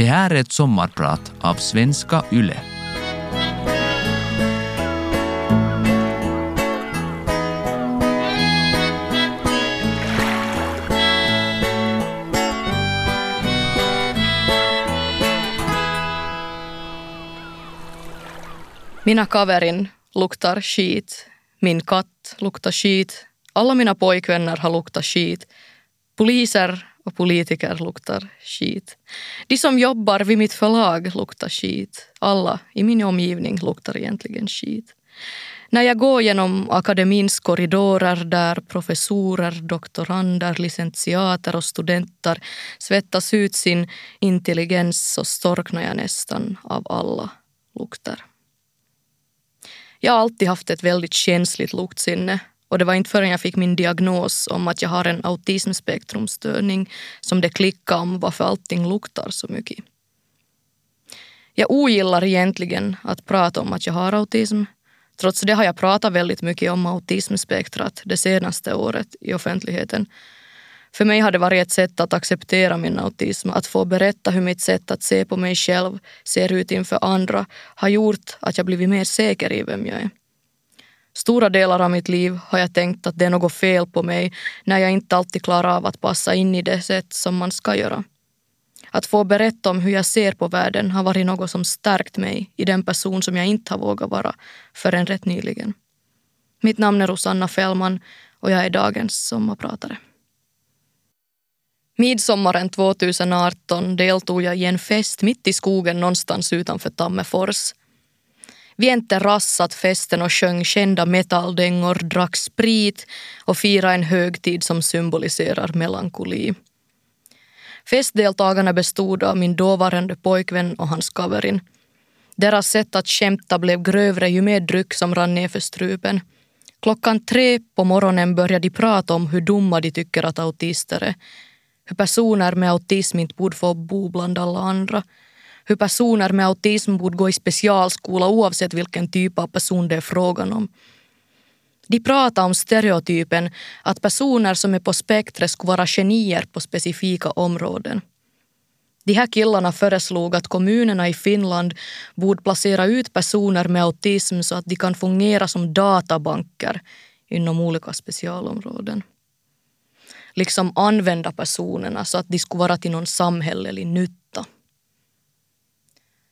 Det här är ett sommarprat av Svenska Yle. Mina kaverin luktar skit. Min katt luktar skit. Alla mina pojkvänner har luktat skit. Poliser och politiker luktar skit. De som jobbar vid mitt förlag luktar skit. Alla i min omgivning luktar egentligen skit. När jag går genom akademins korridorer där professorer, doktorander, licentiater och studenter svettas ut sin intelligens så storknar jag nästan av alla lukter. Jag har alltid haft ett väldigt känsligt luktsinne och det var inte förrän jag fick min diagnos om att jag har en autismspektrumstörning som det klickade om varför allting luktar så mycket. Jag ogillar egentligen att prata om att jag har autism. Trots det har jag pratat väldigt mycket om autismspektrat det senaste året i offentligheten. För mig har det varit ett sätt att acceptera min autism, att få berätta hur mitt sätt att se på mig själv ser ut inför andra har gjort att jag blivit mer säker i vem jag är. Stora delar av mitt liv har jag tänkt att det är något fel på mig när jag inte alltid klarar av att passa in i det sätt som man ska göra. Att få berätta om hur jag ser på världen har varit något som stärkt mig i den person som jag inte har vågat vara förrän rätt nyligen. Mitt namn är Rosanna Fällman och jag är dagens sommarpratare. Midsommaren 2018 deltog jag i en fest mitt i skogen någonstans utanför Tammerfors. Vi enterrassat festen och sjöng kända metalldängor, drack sprit och firade en högtid som symboliserar melankoli. Festdeltagarna bestod av min dåvarande pojkvän och hans kaverin. Deras sätt att skämta blev grövre ju mer dryck som rann ner för strupen. Klockan tre på morgonen började de prata om hur dumma de tycker att autister är. Hur personer med autism inte borde få bo bland alla andra hur personer med autism borde gå i specialskola oavsett vilken typ av person det är frågan om. De pratar om stereotypen att personer som är på spektret skulle vara genier på specifika områden. De här killarna föreslog att kommunerna i Finland borde placera ut personer med autism så att de kan fungera som databanker inom olika specialområden. Liksom använda personerna så att de skulle vara till någon samhällelig nytta.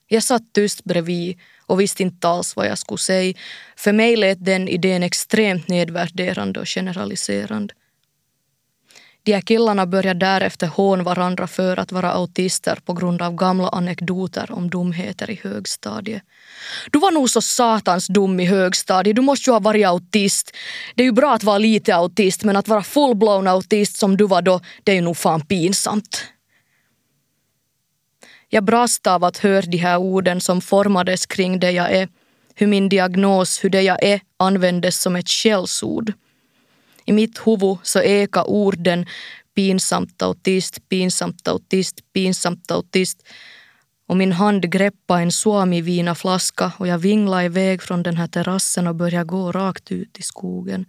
Jag satt tyst bredvid och visste inte alls vad jag skulle säga. För mig lät den idén extremt nedvärderande och generaliserande. De här killarna började därefter hån varandra för att vara autister på grund av gamla anekdoter om dumheter i högstadiet. Du var nog så satans dum i högstadiet, du måste ju ha varit autist. Det är ju bra att vara lite autist men att vara fullblown autist som du var då, det är ju nog fan pinsamt. Jag brast av att höra de här orden som formades kring det jag är, hur min diagnos, hur det jag är användes som ett skällsord. I mitt huvud så eka orden pinsamt autist, pinsamt autist, pinsamt autist och min hand greppade en Suomi-vina-flaska och jag vinglade iväg från den här terrassen och började gå rakt ut i skogen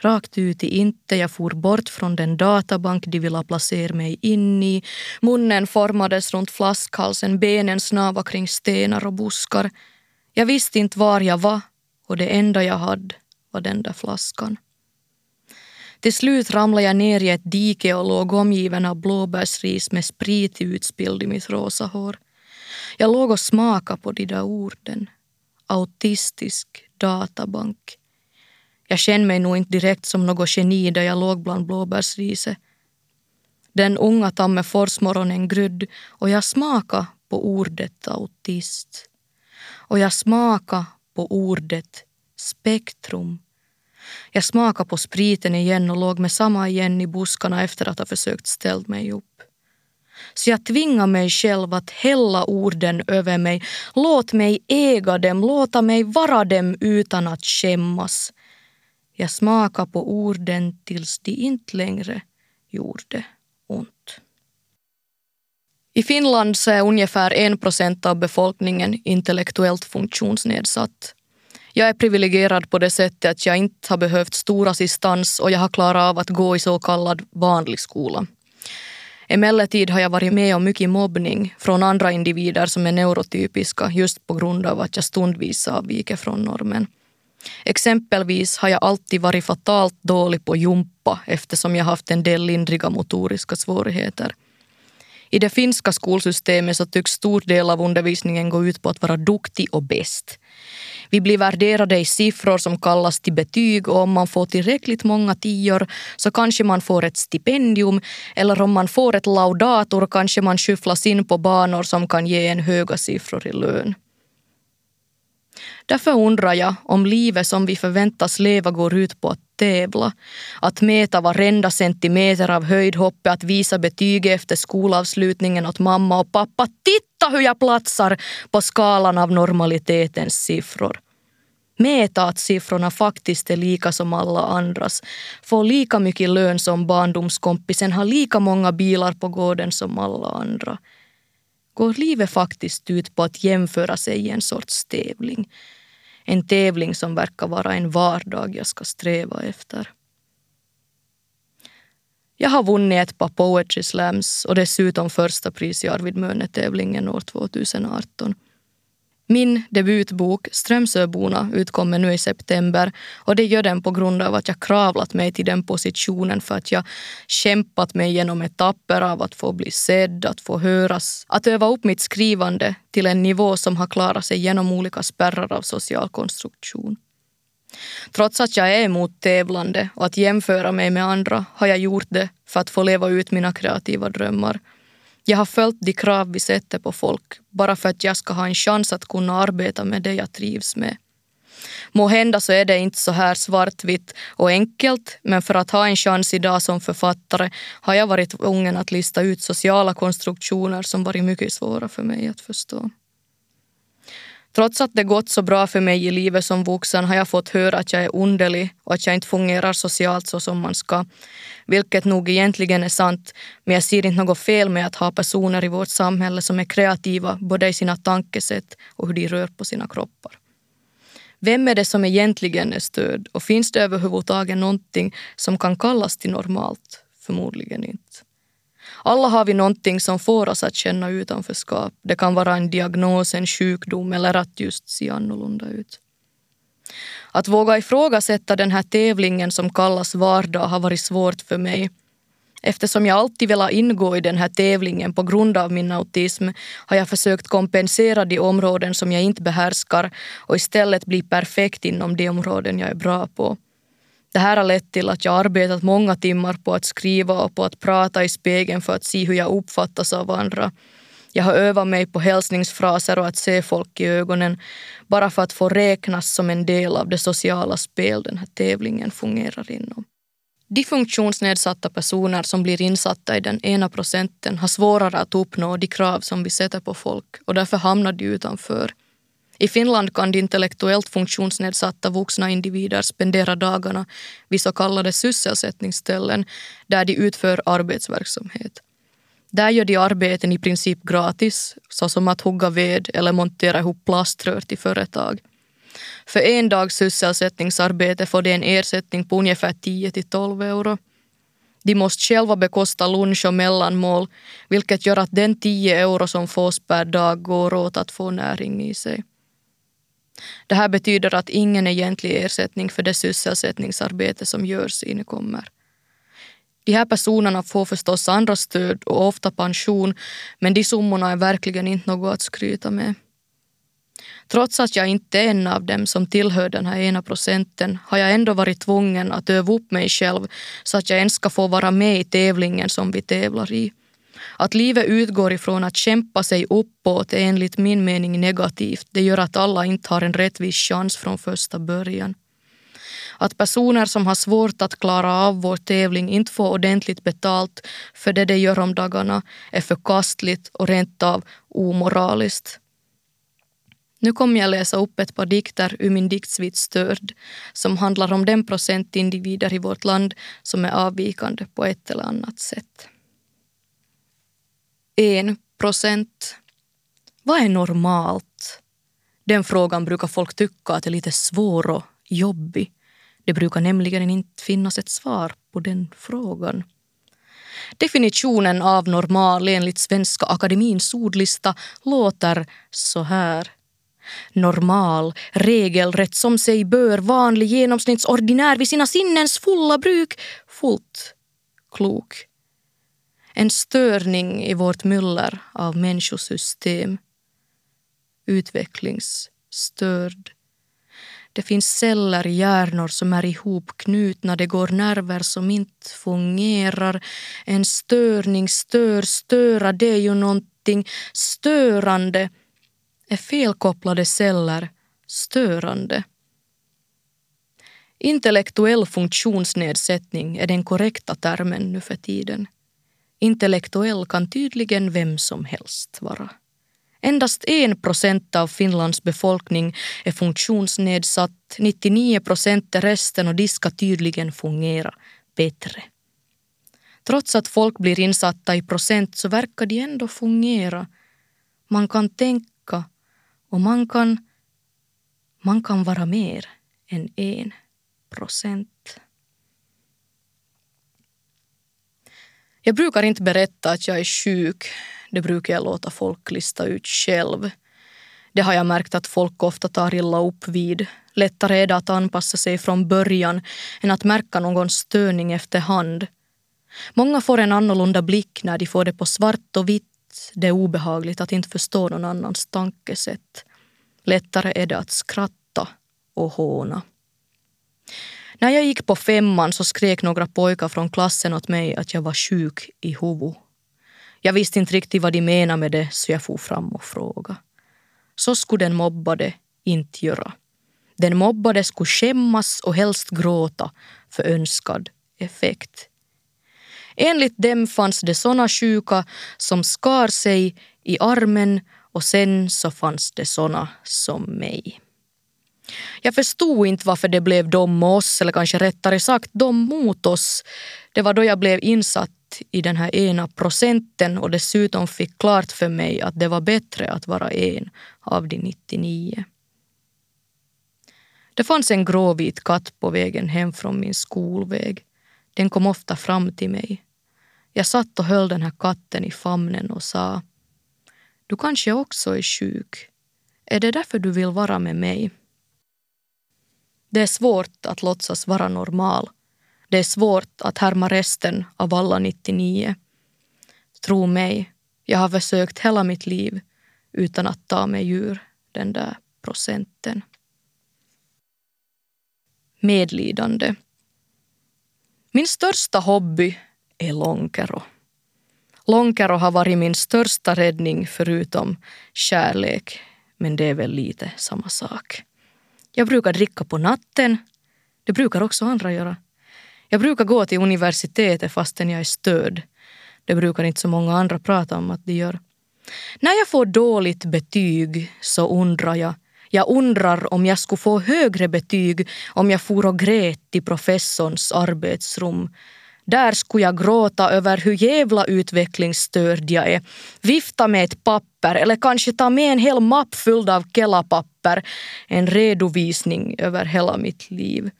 rakt ut i inte. Jag for bort från den databank de ville placera mig in i. Munnen formades runt flaskhalsen, benen snava kring stenar och buskar. Jag visste inte var jag var och det enda jag hade var den där flaskan. Till slut ramlade jag ner i ett dike och låg omgiven av blåbärsris med sprit utspilld i mitt rosa hår. Jag låg och smakade på de där orden. Autistisk databank. Jag kände mig nog inte direkt som något geni där jag låg bland blåbärsriset. Den unga Tammerforsmorgonen grydde och jag smakade på ordet autist. Och jag smakade på ordet spektrum. Jag smakade på spriten igen och låg med samma igen i buskarna efter att ha försökt ställa mig upp. Så jag tvingade mig själv att hälla orden över mig. Låt mig äga dem, låta mig vara dem utan att skämmas. Jag smakade på orden tills de inte längre gjorde ont. I Finland så är ungefär en procent av befolkningen intellektuellt funktionsnedsatt. Jag är privilegierad på det sättet att jag inte har behövt stor assistans och jag har klarat av att gå i så kallad vanlig skola. Emellertid har jag varit med om mycket mobbning från andra individer som är neurotypiska just på grund av att jag stundvis avviker från normen. Exempelvis har jag alltid varit fatalt dålig på jumpa eftersom jag haft en del lindriga motoriska svårigheter. I det finska skolsystemet så tycks stor del av undervisningen gå ut på att vara duktig och bäst. Vi blir värderade i siffror som kallas till betyg och om man får tillräckligt många tior så kanske man får ett stipendium eller om man får ett laudator kanske man skyfflas in på banor som kan ge en höga siffror i lön. Därför undrar jag om livet som vi förväntas leva går ut på att tävla. Att mäta varenda centimeter av höjdhoppet, att visa betyg efter skolavslutningen åt mamma och pappa. Titta hur jag platsar på skalan av normalitetens siffror. Mäta att siffrorna faktiskt är lika som alla andras. Få lika mycket lön som barndomskompisen, ha lika många bilar på gården som alla andra. Går livet faktiskt ut på att jämföra sig i en sorts tävling? En tävling som verkar vara en vardag jag ska sträva efter. Jag har vunnit ett par poetry slams och dessutom första pris i Arvid Möne-tävlingen år 2018. Min debutbok Strömsöborna utkommer nu i september och det gör den på grund av att jag kravlat mig till den positionen för att jag kämpat mig genom etapper av att få bli sedd, att få höras, att öva upp mitt skrivande till en nivå som har klarat sig genom olika spärrar av social konstruktion. Trots att jag är emot tävlande och att jämföra mig med andra har jag gjort det för att få leva ut mina kreativa drömmar jag har följt de krav vi sätter på folk bara för att jag ska ha en chans att kunna arbeta med det jag trivs med. Må hända så är det inte så här svartvitt och enkelt men för att ha en chans idag som författare har jag varit tvungen att lista ut sociala konstruktioner som varit mycket svåra för mig att förstå. Trots att det gått så bra för mig i livet som vuxen har jag fått höra att jag är underlig och att jag inte fungerar socialt så som man ska. Vilket nog egentligen är sant, men jag ser inte något fel med att ha personer i vårt samhälle som är kreativa både i sina tankesätt och hur de rör på sina kroppar. Vem är det som egentligen är stöd och finns det överhuvudtaget någonting som kan kallas till normalt? Förmodligen inte. Alla har vi någonting som får oss att känna utanförskap. Det kan vara en diagnos, en sjukdom eller att just se annorlunda ut. Att våga ifrågasätta den här tävlingen som kallas vardag har varit svårt för mig. Eftersom jag alltid velat ingå i den här tävlingen på grund av min autism har jag försökt kompensera de områden som jag inte behärskar och istället bli perfekt inom de områden jag är bra på. Det här har lett till att jag arbetat många timmar på att skriva och på att prata i spegeln för att se hur jag uppfattas av andra. Jag har övat mig på hälsningsfraser och att se folk i ögonen bara för att få räknas som en del av det sociala spel den här tävlingen fungerar inom. De funktionsnedsatta personer som blir insatta i den ena procenten har svårare att uppnå de krav som vi sätter på folk och därför hamnar de utanför. I Finland kan de intellektuellt funktionsnedsatta vuxna individer spendera dagarna vid så kallade sysselsättningsställen där de utför arbetsverksamhet. Där gör de arbeten i princip gratis, såsom att hugga ved eller montera ihop plaströr till företag. För en dags sysselsättningsarbete får de en ersättning på ungefär 10 till 12 euro. De måste själva bekosta lunch och mellanmål vilket gör att den 10 euro som fås per dag går åt att få näring i sig. Det här betyder att ingen egentlig ersättning för det sysselsättningsarbete som görs inkommer. De här personerna får förstås andra stöd och ofta pension men de summorna är verkligen inte något att skryta med. Trots att jag inte är en av dem som tillhör den här ena procenten har jag ändå varit tvungen att öva upp mig själv så att jag ens ska få vara med i tävlingen som vi tävlar i. Att livet utgår ifrån att kämpa sig uppåt är enligt min mening negativt. Det gör att alla inte har en rättvis chans från första början. Att personer som har svårt att klara av vår tävling inte får ordentligt betalt för det de gör om dagarna är förkastligt och rent av omoraliskt. Nu kommer jag läsa upp ett par dikter ur min diktsvit Störd som handlar om den procent individer i vårt land som är avvikande på ett eller annat sätt. En procent. Vad är normalt? Den frågan brukar folk tycka att är lite svår och jobbig. Det brukar nämligen inte finnas ett svar på den frågan. Definitionen av normal enligt Svenska Akademins ordlista låter så här. Normal, regelrätt som sig bör, vanlig, genomsnittsordinär vid sina sinnens fulla bruk, fullt klok. En störning i vårt myller av människosystem. Utvecklingsstörd. Det finns celler i hjärnor som är ihopknutna, det går nerver som inte fungerar. En störning stör, störa, det är ju någonting störande. Är felkopplade celler störande? Intellektuell funktionsnedsättning är den korrekta termen nu för tiden. Intellektuell kan tydligen vem som helst vara. Endast en procent av Finlands befolkning är funktionsnedsatt, 99 procent är resten och de ska tydligen fungera bättre. Trots att folk blir insatta i procent så verkar de ändå fungera. Man kan tänka och man kan, man kan vara mer än en procent. Jag brukar inte berätta att jag är sjuk. Det brukar jag låta folk lista ut själv. Det har jag märkt att folk ofta tar illa upp vid. Lättare är det att anpassa sig från början än att märka någon störning efterhand. Många får en annorlunda blick när de får det på svart och vitt. Det är obehagligt att inte förstå någon annans tankesätt. Lättare är det att skratta och håna. När jag gick på femman så skrek några pojkar från klassen åt mig att jag var sjuk i huvudet. Jag visste inte riktigt vad de menade med det så jag for fram och frågade. Så skulle den mobbade inte göra. Den mobbade skulle skämmas och helst gråta för önskad effekt. Enligt dem fanns det såna sjuka som skar sig i armen och sen så fanns det såna som mig. Jag förstod inte varför det blev de med oss, eller kanske rättare sagt de mot oss. Det var då jag blev insatt i den här ena procenten och dessutom fick klart för mig att det var bättre att vara en av de 99. Det fanns en gråvit katt på vägen hem från min skolväg. Den kom ofta fram till mig. Jag satt och höll den här katten i famnen och sa Du kanske också är sjuk. Är det därför du vill vara med mig? Det är svårt att låtsas vara normal. Det är svårt att härma resten av alla 99. Tro mig, jag har försökt hela mitt liv utan att ta mig ur den där procenten. Medlidande. Min största hobby är lonkero. Lonkero har varit min största räddning förutom kärlek, men det är väl lite samma sak. Jag brukar dricka på natten. Det brukar också andra göra. Jag brukar gå till universitetet fastän jag är stöd. Det brukar inte så många andra prata om att de gör. När jag får dåligt betyg så undrar jag jag undrar om jag skulle få högre betyg om jag for och grät i professorns arbetsrum där skulle jag gråta över hur jävla utvecklingsstörd jag är. Vifta med ett papper eller kanske ta med en hel mapp fylld av kelapapper En redovisning över hela mitt liv.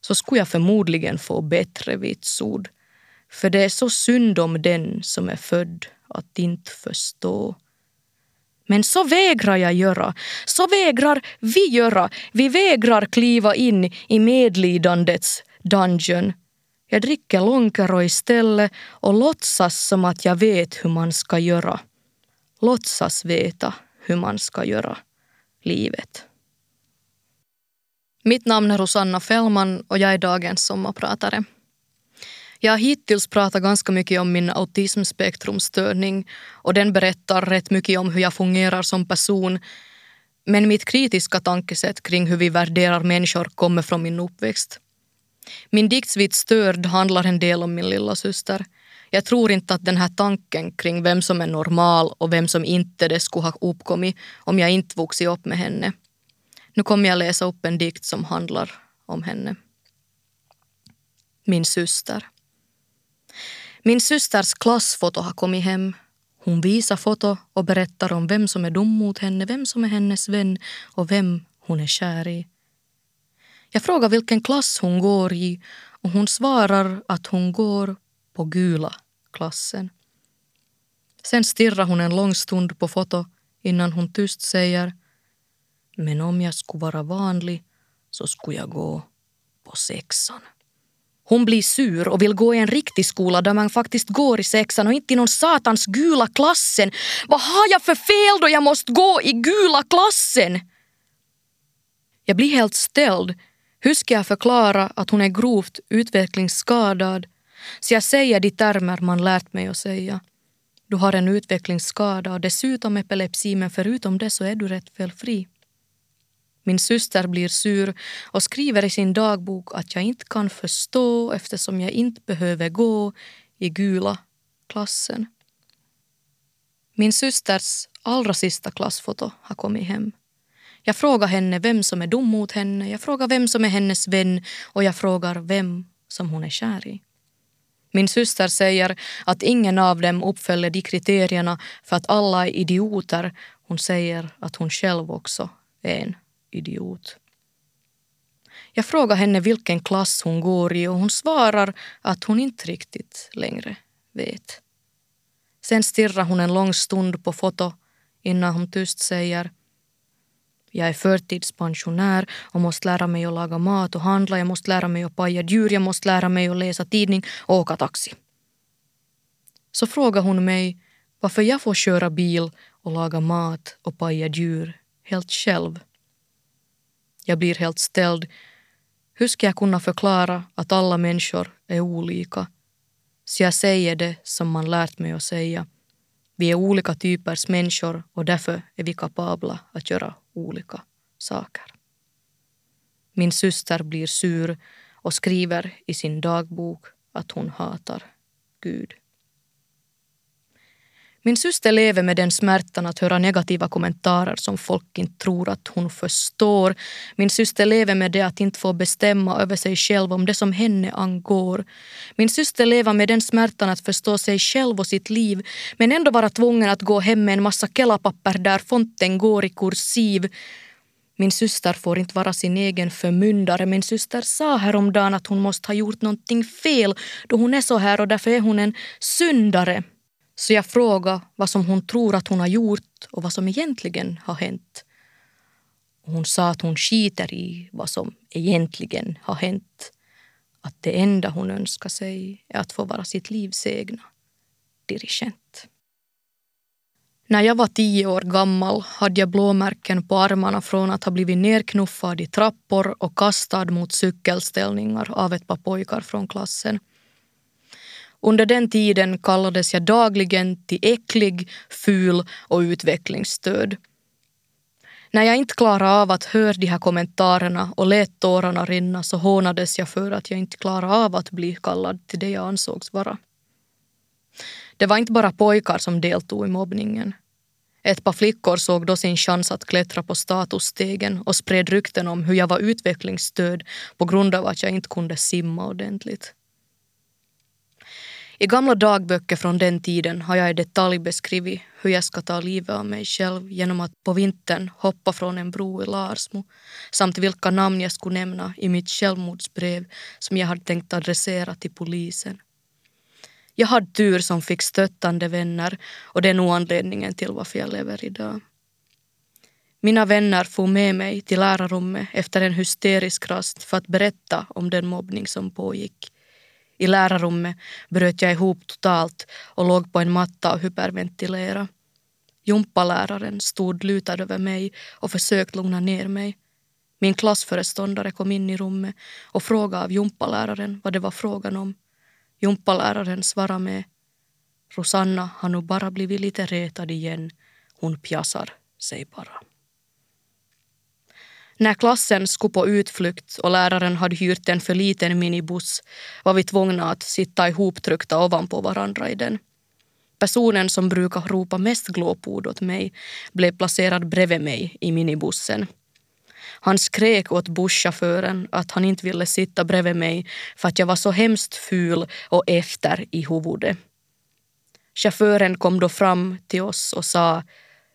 Så skulle jag förmodligen få bättre vitsord. För det är så synd om den som är född att inte förstå. Men så vägrar jag göra. Så vägrar vi göra. Vi vägrar kliva in i medlidandets dungeon jag dricker Lonkero istället och låtsas som att jag vet hur man ska göra. Låtsas veta hur man ska göra livet. Mitt namn är Rosanna Fällman och jag är dagens sommarpratare. Jag har hittills pratat ganska mycket om min autismspektrumstörning och den berättar rätt mycket om hur jag fungerar som person. Men mitt kritiska tankesätt kring hur vi värderar människor kommer från min uppväxt. Min diktsvit Störd handlar en del om min lilla syster. Jag tror inte att den här tanken kring vem som är normal och vem som inte det skulle ha uppkommit om jag inte vuxit upp med henne. Nu kommer jag läsa upp en dikt som handlar om henne. Min syster. Min systers klassfoto har kommit hem. Hon visar foto och berättar om vem som är dum mot henne, vem som är hennes vän och vem hon är kär i. Jag frågar vilken klass hon går i och hon svarar att hon går på Gula klassen. Sen stirrar hon en lång stund på foto innan hon tyst säger Men om jag skulle vara vanlig så skulle jag gå på sexan. Hon blir sur och vill gå i en riktig skola där man faktiskt går i sexan och inte i någon satans gula klassen. Vad har jag för fel då jag måste gå i gula klassen? Jag blir helt ställd. Hur ska jag förklara att hon är grovt utvecklingsskadad? Så jag säger de termer man lärt mig att säga. Du har en utvecklingsskada och dessutom epilepsi men förutom det så är du rätt felfri. Min syster blir sur och skriver i sin dagbok att jag inte kan förstå eftersom jag inte behöver gå i gula klassen. Min systers allra sista klassfoto har kommit hem. Jag frågar henne vem som är dum mot henne, jag frågar vem som är hennes vän och jag frågar vem som hon är kär i. Min syster säger att ingen av dem uppfyller de kriterierna för att alla är idioter. Hon säger att hon själv också är en idiot. Jag frågar henne vilken klass hon går i och hon svarar att hon inte riktigt längre vet. Sen stirrar hon en lång stund på foto innan hon tyst säger jag är förtidspensionär och måste lära mig att laga mat och handla. Jag måste lära mig att paja djur. Jag måste lära mig att läsa tidning och åka taxi. Så frågar hon mig varför jag får köra bil och laga mat och paja djur helt själv. Jag blir helt ställd. Hur ska jag kunna förklara att alla människor är olika? Så jag säger det som man lärt mig att säga. Vi är olika typers människor och därför är vi kapabla att göra olika saker. Min syster blir sur och skriver i sin dagbok att hon hatar Gud. Min syster lever med den smärtan att höra negativa kommentarer som folk inte tror att hon förstår. Min syster lever med det att inte få bestämma över sig själv om det som henne angår. Min syster lever med den smärtan att förstå sig själv och sitt liv men ändå vara tvungen att gå hem med en massa kelapapper där fonten går i kursiv. Min syster får inte vara sin egen förmyndare. Min syster sa häromdagen att hon måste ha gjort någonting fel då hon är så här och därför är hon en syndare. Så jag frågade vad som hon tror att hon har gjort och vad som egentligen har hänt. Hon sa att hon skiter i vad som egentligen har hänt. Att det enda hon önskar sig är att få vara sitt livs egna dirigent. När jag var tio år gammal hade jag blåmärken på armarna från att ha blivit nerknuffad i trappor och kastad mot cykelställningar av ett par pojkar från klassen. Under den tiden kallades jag dagligen till äcklig, ful och utvecklingsstörd. När jag inte klarade av att höra de här kommentarerna och lät tårarna rinna så hånades jag för att jag inte klarade av att bli kallad till det jag ansågs vara. Det var inte bara pojkar som deltog i mobbningen. Ett par flickor såg då sin chans att klättra på statusstegen och spred rykten om hur jag var utvecklingsstörd på grund av att jag inte kunde simma ordentligt. I gamla dagböcker från den tiden har jag i detalj beskrivit hur jag ska ta livet av mig själv genom att på vintern hoppa från en bro i Larsmo samt vilka namn jag skulle nämna i mitt självmordsbrev som jag hade tänkt adressera till polisen. Jag hade tur som fick stöttande vänner och det är nog anledningen till varför jag lever idag. Mina vänner får med mig till lärarrummet efter en hysterisk rast för att berätta om den mobbning som pågick. I lärarrummet bröt jag ihop totalt och låg på en matta och hyperventilerade. Jumpaläraren stod lutad över mig och försökte lugna ner mig. Min klassföreståndare kom in i rummet och frågade av jumpaläraren vad det var frågan om. Jumpaläraren svarade med Rosanna har nog bara blivit lite retad igen. Hon pjassar sig bara. När klassen skulle på utflykt och läraren hade hyrt en för liten minibuss var vi tvungna att sitta ihoptryckta ovanpå varandra i den. Personen som brukar ropa mest glåpord åt mig blev placerad bredvid mig i minibussen. Han skrek åt busschauffören att han inte ville sitta bredvid mig för att jag var så hemskt ful och efter i huvudet. Chauffören kom då fram till oss och sa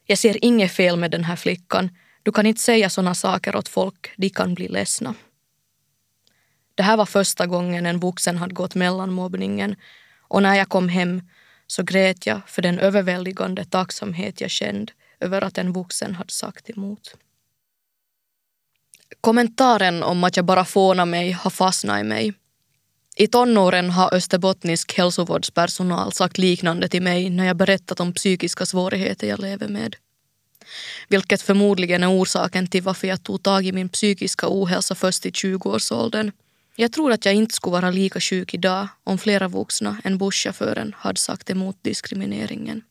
jag ser inget fel med den här flickan du kan inte säga såna saker åt folk, de kan bli ledsna. Det här var första gången en vuxen hade gått mellan mobbningen Och när jag kom hem så grät jag för den överväldigande tacksamhet jag kände över att en vuxen hade sagt emot. Kommentaren om att jag bara fånar mig har fastnat i mig. I tonåren har österbottnisk hälsovårdspersonal sagt liknande till mig när jag berättat om psykiska svårigheter jag lever med. Vilket förmodligen är orsaken till varför jag tog tag i min psykiska ohälsa först i 20-årsåldern. Jag tror att jag inte skulle vara lika sjuk idag om flera vuxna än busschauffören hade sagt emot diskrimineringen.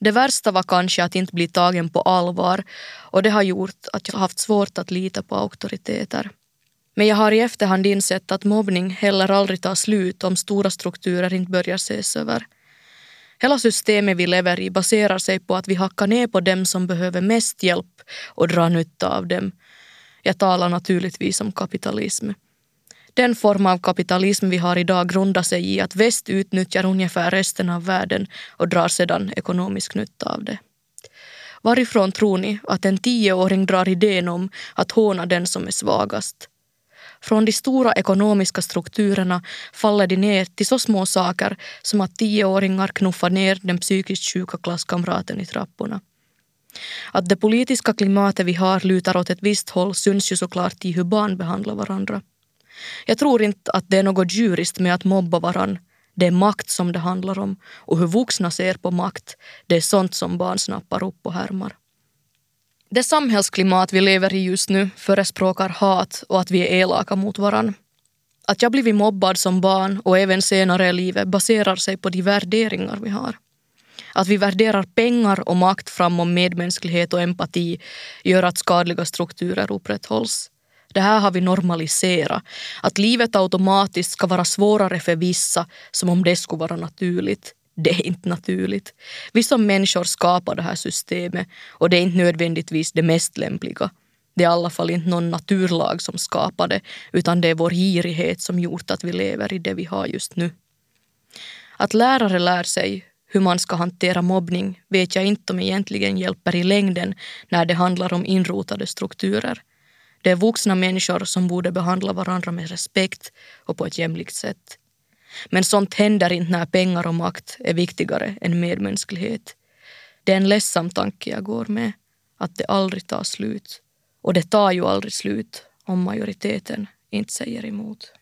Det värsta var kanske att inte bli tagen på allvar och det har gjort att jag haft svårt att lita på auktoriteter. Men jag har i efterhand insett att mobbning heller aldrig tar slut om stora strukturer inte börjar ses över. Hela systemet vi lever i baserar sig på att vi hackar ner på dem som behöver mest hjälp och drar nytta av dem. Jag talar naturligtvis om kapitalism. Den form av kapitalism vi har idag grundar sig i att väst utnyttjar ungefär resten av världen och drar sedan ekonomisk nytta av det. Varifrån tror ni att en tioåring drar idén om att håna den som är svagast? Från de stora ekonomiska strukturerna faller de ner till så små saker som att tioåringar knuffar ner den psykiskt sjuka klasskamraten i trapporna. Att det politiska klimatet vi har lutar åt ett visst håll syns ju såklart i hur barn behandlar varandra. Jag tror inte att det är något djuriskt med att mobba varann. Det är makt som det handlar om och hur vuxna ser på makt, det är sånt som barn snappar upp och härmar. Det samhällsklimat vi lever i just nu förespråkar hat och att vi är elaka mot varann. Att jag blivit mobbad som barn och även senare i livet baserar sig på de värderingar vi har. Att vi värderar pengar och makt framom medmänsklighet och empati gör att skadliga strukturer upprätthålls. Det här har vi normaliserat. Att livet automatiskt ska vara svårare för vissa som om det skulle vara naturligt. Det är inte naturligt. Vi som människor skapar det här systemet och det är inte nödvändigtvis det mest lämpliga. Det är i alla fall inte någon naturlag som skapar det utan det är vår girighet som gjort att vi lever i det vi har just nu. Att lärare lär sig hur man ska hantera mobbning vet jag inte om egentligen hjälper i längden när det handlar om inrotade strukturer. Det är vuxna människor som borde behandla varandra med respekt och på ett jämlikt sätt. Men sånt händer inte när pengar och makt är viktigare än medmänsklighet. Det är en ledsam tanke jag går med, att det aldrig tar slut. Och det tar ju aldrig slut om majoriteten inte säger emot.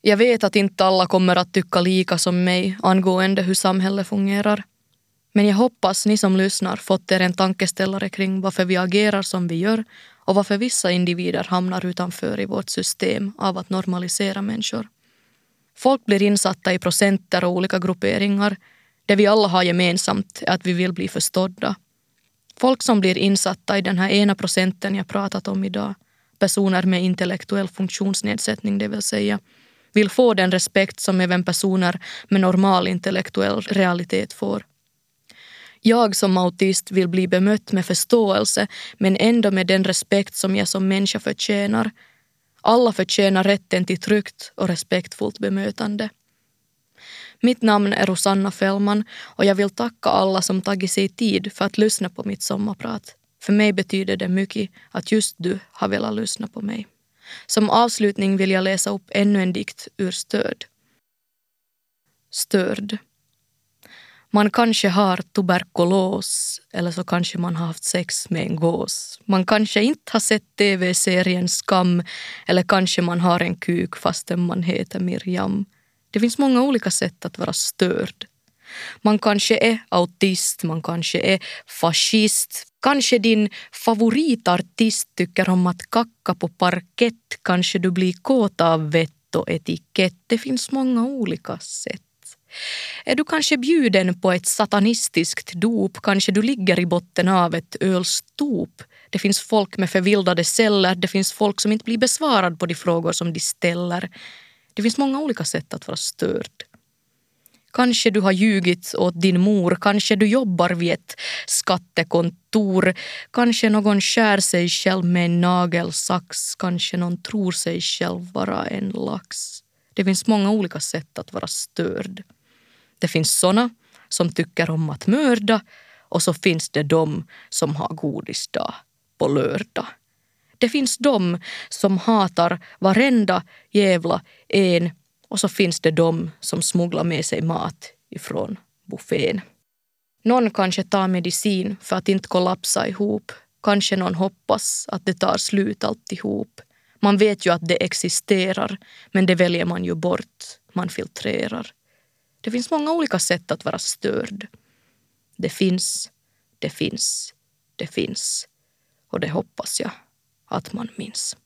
Jag vet att inte alla kommer att tycka lika som mig angående hur samhället fungerar. Men jag hoppas ni som lyssnar fått er en tankeställare kring varför vi agerar som vi gör och varför vissa individer hamnar utanför i vårt system av att normalisera människor. Folk blir insatta i procenter och olika grupperingar. Det vi alla har gemensamt är att vi vill bli förstådda. Folk som blir insatta i den här ena procenten jag pratat om idag, personer med intellektuell funktionsnedsättning det vill säga, vill få den respekt som även personer med normal intellektuell realitet får. Jag som autist vill bli bemött med förståelse men ändå med den respekt som jag som människa förtjänar. Alla förtjänar rätten till tryggt och respektfullt bemötande. Mitt namn är Rosanna Fällman och jag vill tacka alla som tagit sig tid för att lyssna på mitt sommarprat. För mig betyder det mycket att just du har velat lyssna på mig. Som avslutning vill jag läsa upp ännu en dikt ur Stöd. Störd. Man kanske har tuberkulos eller så kanske man har haft sex med en gås. Man kanske inte har sett tv-serien Skam eller kanske man har en kuk fastän man heter Miriam. Det finns många olika sätt att vara störd. Man kanske är autist, man kanske är fascist. Kanske din favoritartist tycker om att kacka på parkett. Kanske du blir kåt av vett och etikett. Det finns många olika sätt. Är du kanske bjuden på ett satanistiskt dop, kanske du ligger i botten av ett ölstop. Det finns folk med förvildade celler, det finns folk som inte blir besvarad på de frågor som de ställer. Det finns många olika sätt att vara störd. Kanske du har ljugit åt din mor, kanske du jobbar vid ett skattekontor, kanske någon skär sig själv med en nagelsax, kanske någon tror sig själv vara en lax. Det finns många olika sätt att vara störd. Det finns såna som tycker om att mörda och så finns det de som har godisdag på lördag. Det finns de som hatar varenda jävla en och så finns det de som smugglar med sig mat ifrån buffén. Någon kanske tar medicin för att inte kollapsa ihop. Kanske någon hoppas att det tar slut alltihop. Man vet ju att det existerar, men det väljer man ju bort. Man filtrerar. Det finns många olika sätt att vara störd. Det finns, det finns, det finns. Och det hoppas jag att man minns.